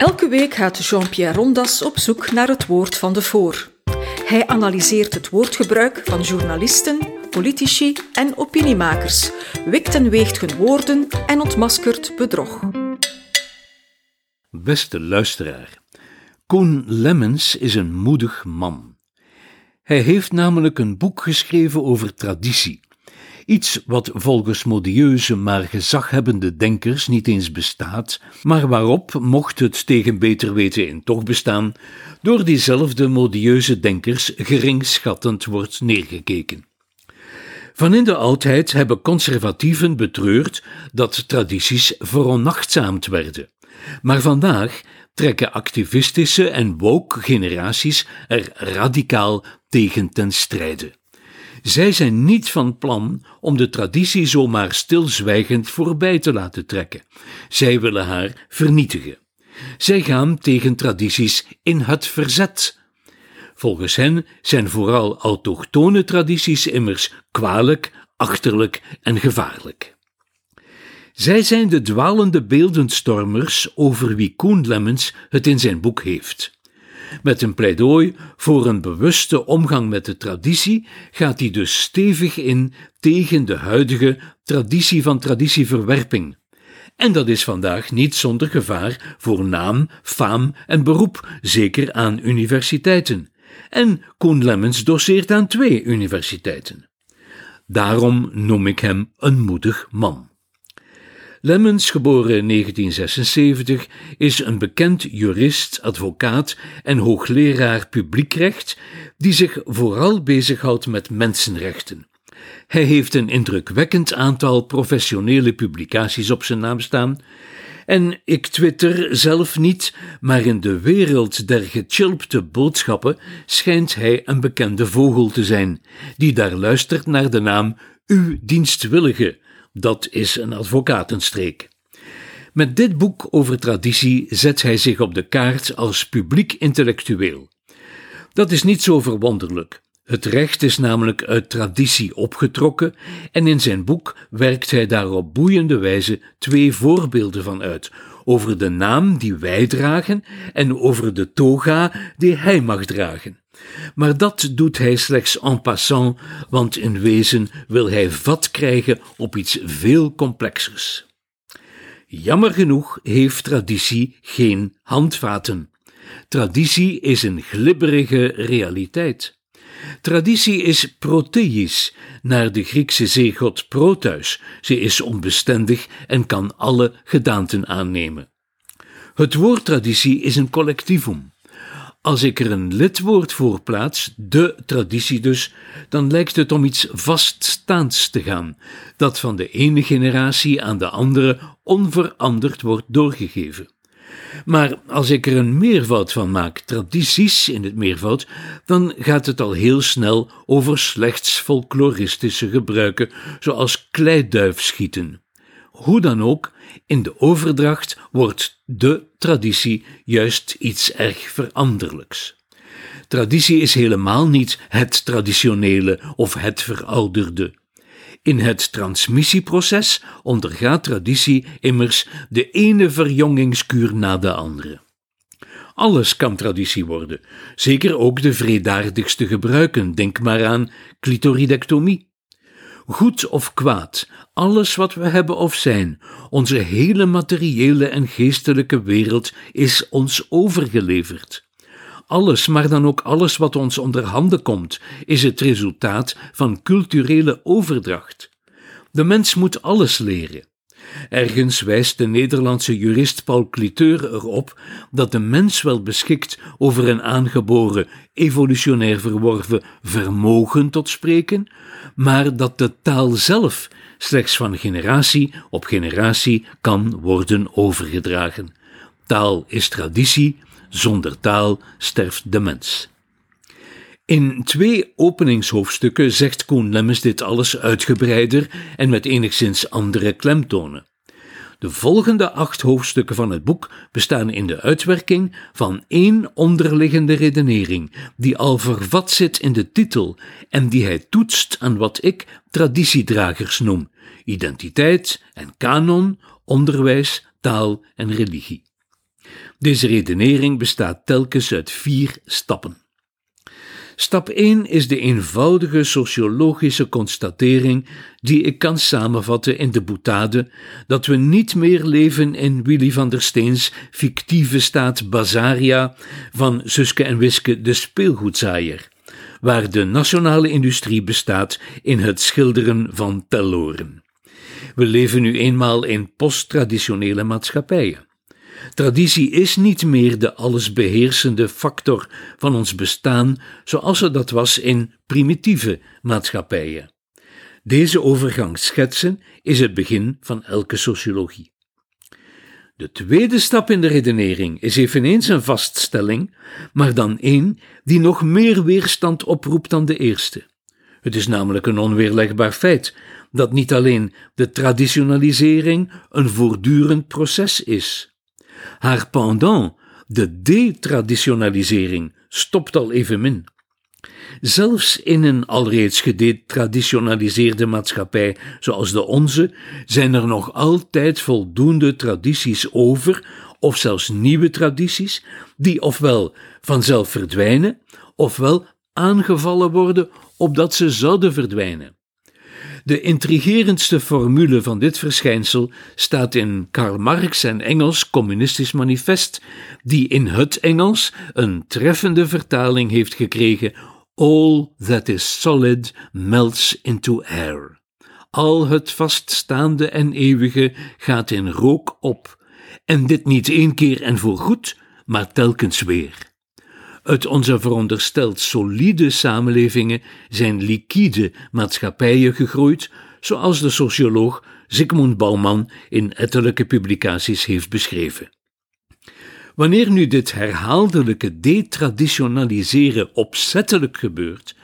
Elke week gaat Jean-Pierre Rondas op zoek naar het woord van de voor. Hij analyseert het woordgebruik van journalisten, politici en opiniemakers, wikt en weegt hun woorden en ontmaskert bedrog. Beste luisteraar, Koen Lemmens is een moedig man. Hij heeft namelijk een boek geschreven over traditie. Iets wat volgens modieuze maar gezaghebbende denkers niet eens bestaat, maar waarop, mocht het tegen beter weten in toch bestaan, door diezelfde modieuze denkers geringschattend wordt neergekeken. Van in de oudheid hebben conservatieven betreurd dat tradities veronachtzaamd werden. Maar vandaag trekken activistische en woke generaties er radicaal tegen ten strijde. Zij zijn niet van plan om de traditie zomaar stilzwijgend voorbij te laten trekken. Zij willen haar vernietigen. Zij gaan tegen tradities in het verzet. Volgens hen zijn vooral autochtone tradities immers kwalijk, achterlijk en gevaarlijk. Zij zijn de dwalende beeldenstormers over wie Koen Lemmens het in zijn boek heeft. Met een pleidooi voor een bewuste omgang met de traditie gaat hij dus stevig in tegen de huidige traditie van traditieverwerping. En dat is vandaag niet zonder gevaar voor naam, faam en beroep, zeker aan universiteiten. En Koen Lemmens doseert aan twee universiteiten. Daarom noem ik hem een moedig man. Lemmens, geboren in 1976, is een bekend jurist, advocaat en hoogleraar publiekrecht die zich vooral bezighoudt met mensenrechten. Hij heeft een indrukwekkend aantal professionele publicaties op zijn naam staan. En ik twitter zelf niet, maar in de wereld der gechilpte boodschappen schijnt hij een bekende vogel te zijn, die daar luistert naar de naam Uw dienstwillige dat is een advocatenstreek. Met dit boek over traditie zet hij zich op de kaart als publiek intellectueel. Dat is niet zo verwonderlijk. Het recht is namelijk uit traditie opgetrokken en in zijn boek werkt hij daar op boeiende wijze twee voorbeelden van uit, over de naam die wij dragen en over de toga die hij mag dragen. Maar dat doet hij slechts en passant, want in wezen wil hij vat krijgen op iets veel complexers. Jammer genoeg heeft traditie geen handvaten. Traditie is een glibberige realiteit. Traditie is proteisch, naar de Griekse zeegod Proteus. Ze is onbestendig en kan alle gedaanten aannemen. Het woord traditie is een collectivum. Als ik er een lidwoord voor plaats, de traditie dus, dan lijkt het om iets vaststaands te gaan, dat van de ene generatie aan de andere onveranderd wordt doorgegeven. Maar als ik er een meervoud van maak, tradities in het meervoud, dan gaat het al heel snel over slechts folkloristische gebruiken, zoals kleiduifschieten. Hoe dan ook, in de overdracht wordt de traditie juist iets erg veranderlijks. Traditie is helemaal niet het traditionele of het verouderde. In het transmissieproces ondergaat traditie immers de ene verjongingskuur na de andere. Alles kan traditie worden, zeker ook de vredaardigste gebruiken, denk maar aan clitoridectomie. Goed of kwaad, alles wat we hebben of zijn, onze hele materiële en geestelijke wereld is ons overgeleverd. Alles, maar dan ook alles wat ons onder handen komt, is het resultaat van culturele overdracht. De mens moet alles leren. Ergens wijst de Nederlandse jurist Paul Cliteur erop dat de mens wel beschikt over een aangeboren, evolutionair verworven vermogen tot spreken, maar dat de taal zelf slechts van generatie op generatie kan worden overgedragen. Taal is traditie, zonder taal sterft de mens. In twee openingshoofdstukken zegt Koen Lemmens dit alles uitgebreider en met enigszins andere klemtonen. De volgende acht hoofdstukken van het boek bestaan in de uitwerking van één onderliggende redenering, die al vervat zit in de titel en die hij toetst aan wat ik traditiedragers noem: identiteit en kanon, onderwijs, taal en religie. Deze redenering bestaat telkens uit vier stappen. Stap 1 is de eenvoudige sociologische constatering die ik kan samenvatten in de boutade dat we niet meer leven in Willy van der Steens fictieve staat Bazaria van Suske en Wiske de speelgoedzaaier, waar de nationale industrie bestaat in het schilderen van telloren. We leven nu eenmaal in posttraditionele maatschappijen. Traditie is niet meer de allesbeheersende factor van ons bestaan zoals het dat was in primitieve maatschappijen. Deze overgang schetsen is het begin van elke sociologie. De tweede stap in de redenering is eveneens een vaststelling, maar dan één die nog meer weerstand oproept dan de eerste. Het is namelijk een onweerlegbaar feit dat niet alleen de traditionalisering een voortdurend proces is. Haar pendant, de detraditionalisering, stopt al evenmin. Zelfs in een alreeds gedetraditionaliseerde maatschappij zoals de onze zijn er nog altijd voldoende tradities over, of zelfs nieuwe tradities, die ofwel vanzelf verdwijnen, ofwel aangevallen worden opdat ze zouden verdwijnen. De intrigerendste formule van dit verschijnsel staat in Karl Marx en Engels Communistisch Manifest, die in het Engels een treffende vertaling heeft gekregen: All that is solid melts into air. Al het vaststaande en eeuwige gaat in rook op, en dit niet één keer en voorgoed, maar telkens weer. Uit onze verondersteld solide samenlevingen zijn liquide maatschappijen gegroeid, zoals de socioloog Zygmunt Bauman in ettelijke publicaties heeft beschreven. Wanneer nu dit herhaaldelijke detraditionaliseren opzettelijk gebeurt,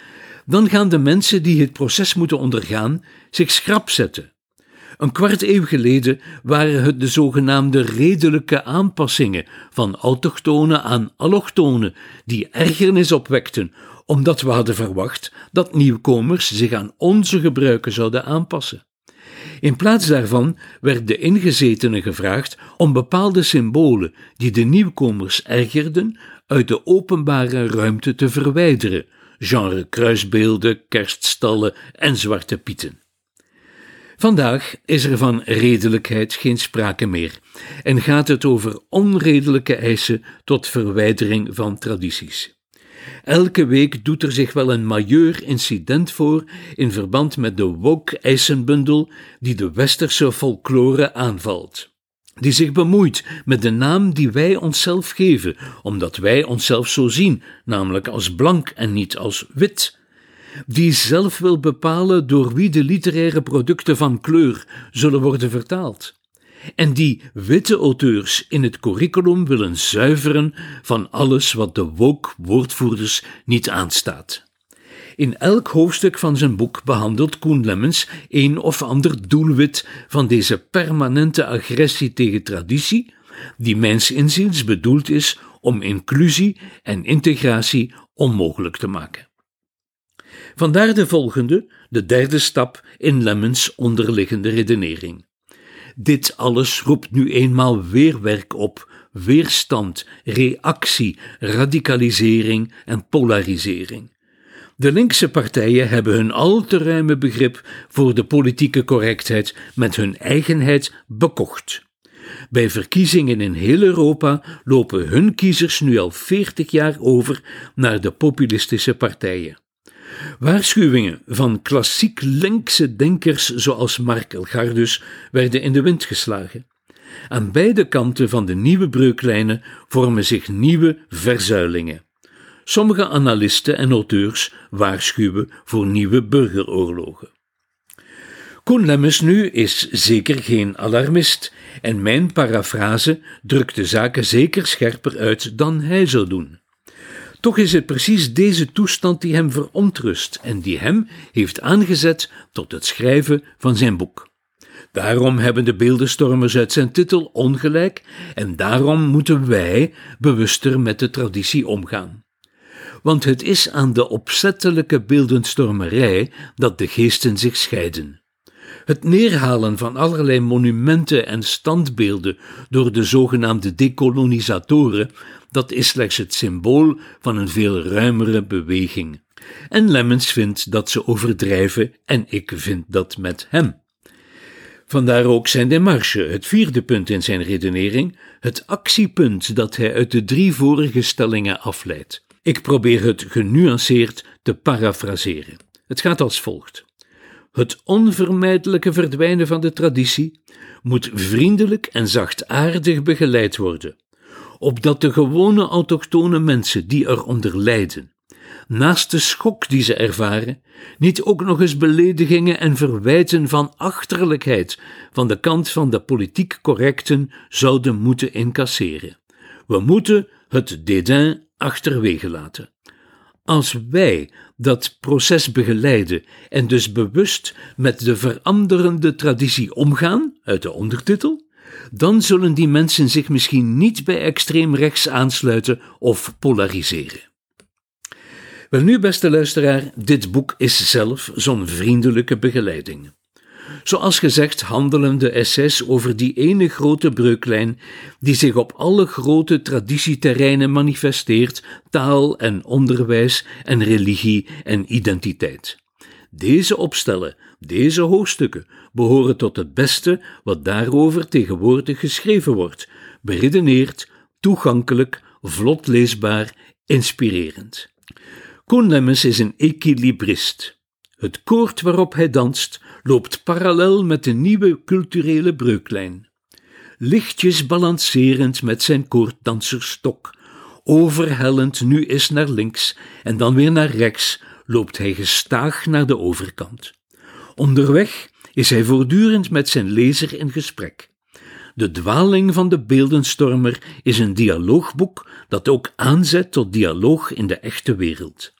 dan gaan de mensen die het proces moeten ondergaan zich schrap zetten een kwart eeuw geleden waren het de zogenaamde redelijke aanpassingen van autochtonen aan allochtonen die ergernis opwekten, omdat we hadden verwacht dat nieuwkomers zich aan onze gebruiken zouden aanpassen. In plaats daarvan werd de ingezetenen gevraagd om bepaalde symbolen die de nieuwkomers ergerden uit de openbare ruimte te verwijderen, genre kruisbeelden, kerststallen en zwarte pieten. Vandaag is er van redelijkheid geen sprake meer en gaat het over onredelijke eisen tot verwijdering van tradities. Elke week doet er zich wel een majeur incident voor in verband met de woke-eisenbundel die de westerse folklore aanvalt. Die zich bemoeit met de naam die wij onszelf geven, omdat wij onszelf zo zien, namelijk als blank en niet als wit die zelf wil bepalen door wie de literaire producten van kleur zullen worden vertaald. En die witte auteurs in het curriculum willen zuiveren van alles wat de woke-woordvoerders niet aanstaat. In elk hoofdstuk van zijn boek behandelt Koen Lemmens een of ander doelwit van deze permanente agressie tegen traditie, die mijns inziens bedoeld is om inclusie en integratie onmogelijk te maken. Vandaar de volgende, de derde stap in Lemmens onderliggende redenering. Dit alles roept nu eenmaal weerwerk op, weerstand, reactie, radicalisering en polarisering. De linkse partijen hebben hun al te ruime begrip voor de politieke correctheid met hun eigenheid bekocht. Bij verkiezingen in heel Europa lopen hun kiezers nu al veertig jaar over naar de populistische partijen. Waarschuwingen van klassiek linkse denkers zoals Mark Elgardus werden in de wind geslagen. Aan beide kanten van de nieuwe breuklijnen vormen zich nieuwe verzuilingen. Sommige analisten en auteurs waarschuwen voor nieuwe burgeroorlogen. Koen Lemmens nu is zeker geen alarmist en mijn parafrase drukt de zaken zeker scherper uit dan hij zou doen. Toch is het precies deze toestand die hem verontrust en die hem heeft aangezet tot het schrijven van zijn boek. Daarom hebben de beeldenstormers uit zijn titel ongelijk en daarom moeten wij bewuster met de traditie omgaan. Want het is aan de opzettelijke beeldenstormerij dat de geesten zich scheiden. Het neerhalen van allerlei monumenten en standbeelden door de zogenaamde decolonisatoren, dat is slechts het symbool van een veel ruimere beweging. En Lemmens vindt dat ze overdrijven en ik vind dat met hem. Vandaar ook zijn demarche, het vierde punt in zijn redenering, het actiepunt dat hij uit de drie vorige stellingen afleidt. Ik probeer het genuanceerd te parafraseren. Het gaat als volgt. Het onvermijdelijke verdwijnen van de traditie moet vriendelijk en zachtaardig begeleid worden, opdat de gewone autochtone mensen die eronder lijden, naast de schok die ze ervaren, niet ook nog eens beledigingen en verwijten van achterlijkheid van de kant van de politiek correcten zouden moeten incasseren. We moeten het dédain achterwege laten. Als wij dat proces begeleiden en dus bewust met de veranderende traditie omgaan, uit de ondertitel, dan zullen die mensen zich misschien niet bij extreem rechts aansluiten of polariseren. Wel nu, beste luisteraar, dit boek is zelf zo'n vriendelijke begeleiding. Zoals gezegd handelen de essays over die ene grote breuklijn die zich op alle grote traditieterreinen manifesteert: taal en onderwijs en religie en identiteit. Deze opstellen, deze hoofdstukken, behoren tot het beste wat daarover tegenwoordig geschreven wordt, beredeneerd, toegankelijk, vlot leesbaar, inspirerend. Koen is een equilibrist. Het koord waarop hij danst loopt parallel met de nieuwe culturele breuklijn. Lichtjes balancerend met zijn koorddanserstok, overhellend nu eens naar links en dan weer naar rechts, loopt hij gestaag naar de overkant. Onderweg is hij voortdurend met zijn lezer in gesprek. De dwaling van de beeldenstormer is een dialoogboek dat ook aanzet tot dialoog in de echte wereld.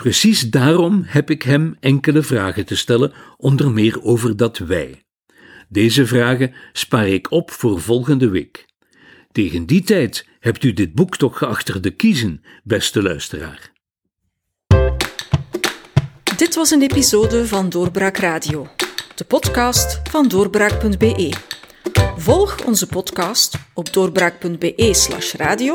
Precies daarom heb ik hem enkele vragen te stellen, onder meer over dat wij. Deze vragen spaar ik op voor volgende week. Tegen die tijd hebt u dit boek toch geachter de kiezen, beste luisteraar. Dit was een episode van Doorbraak Radio, de podcast van doorbraak.be. Volg onze podcast op doorbraak.be/radio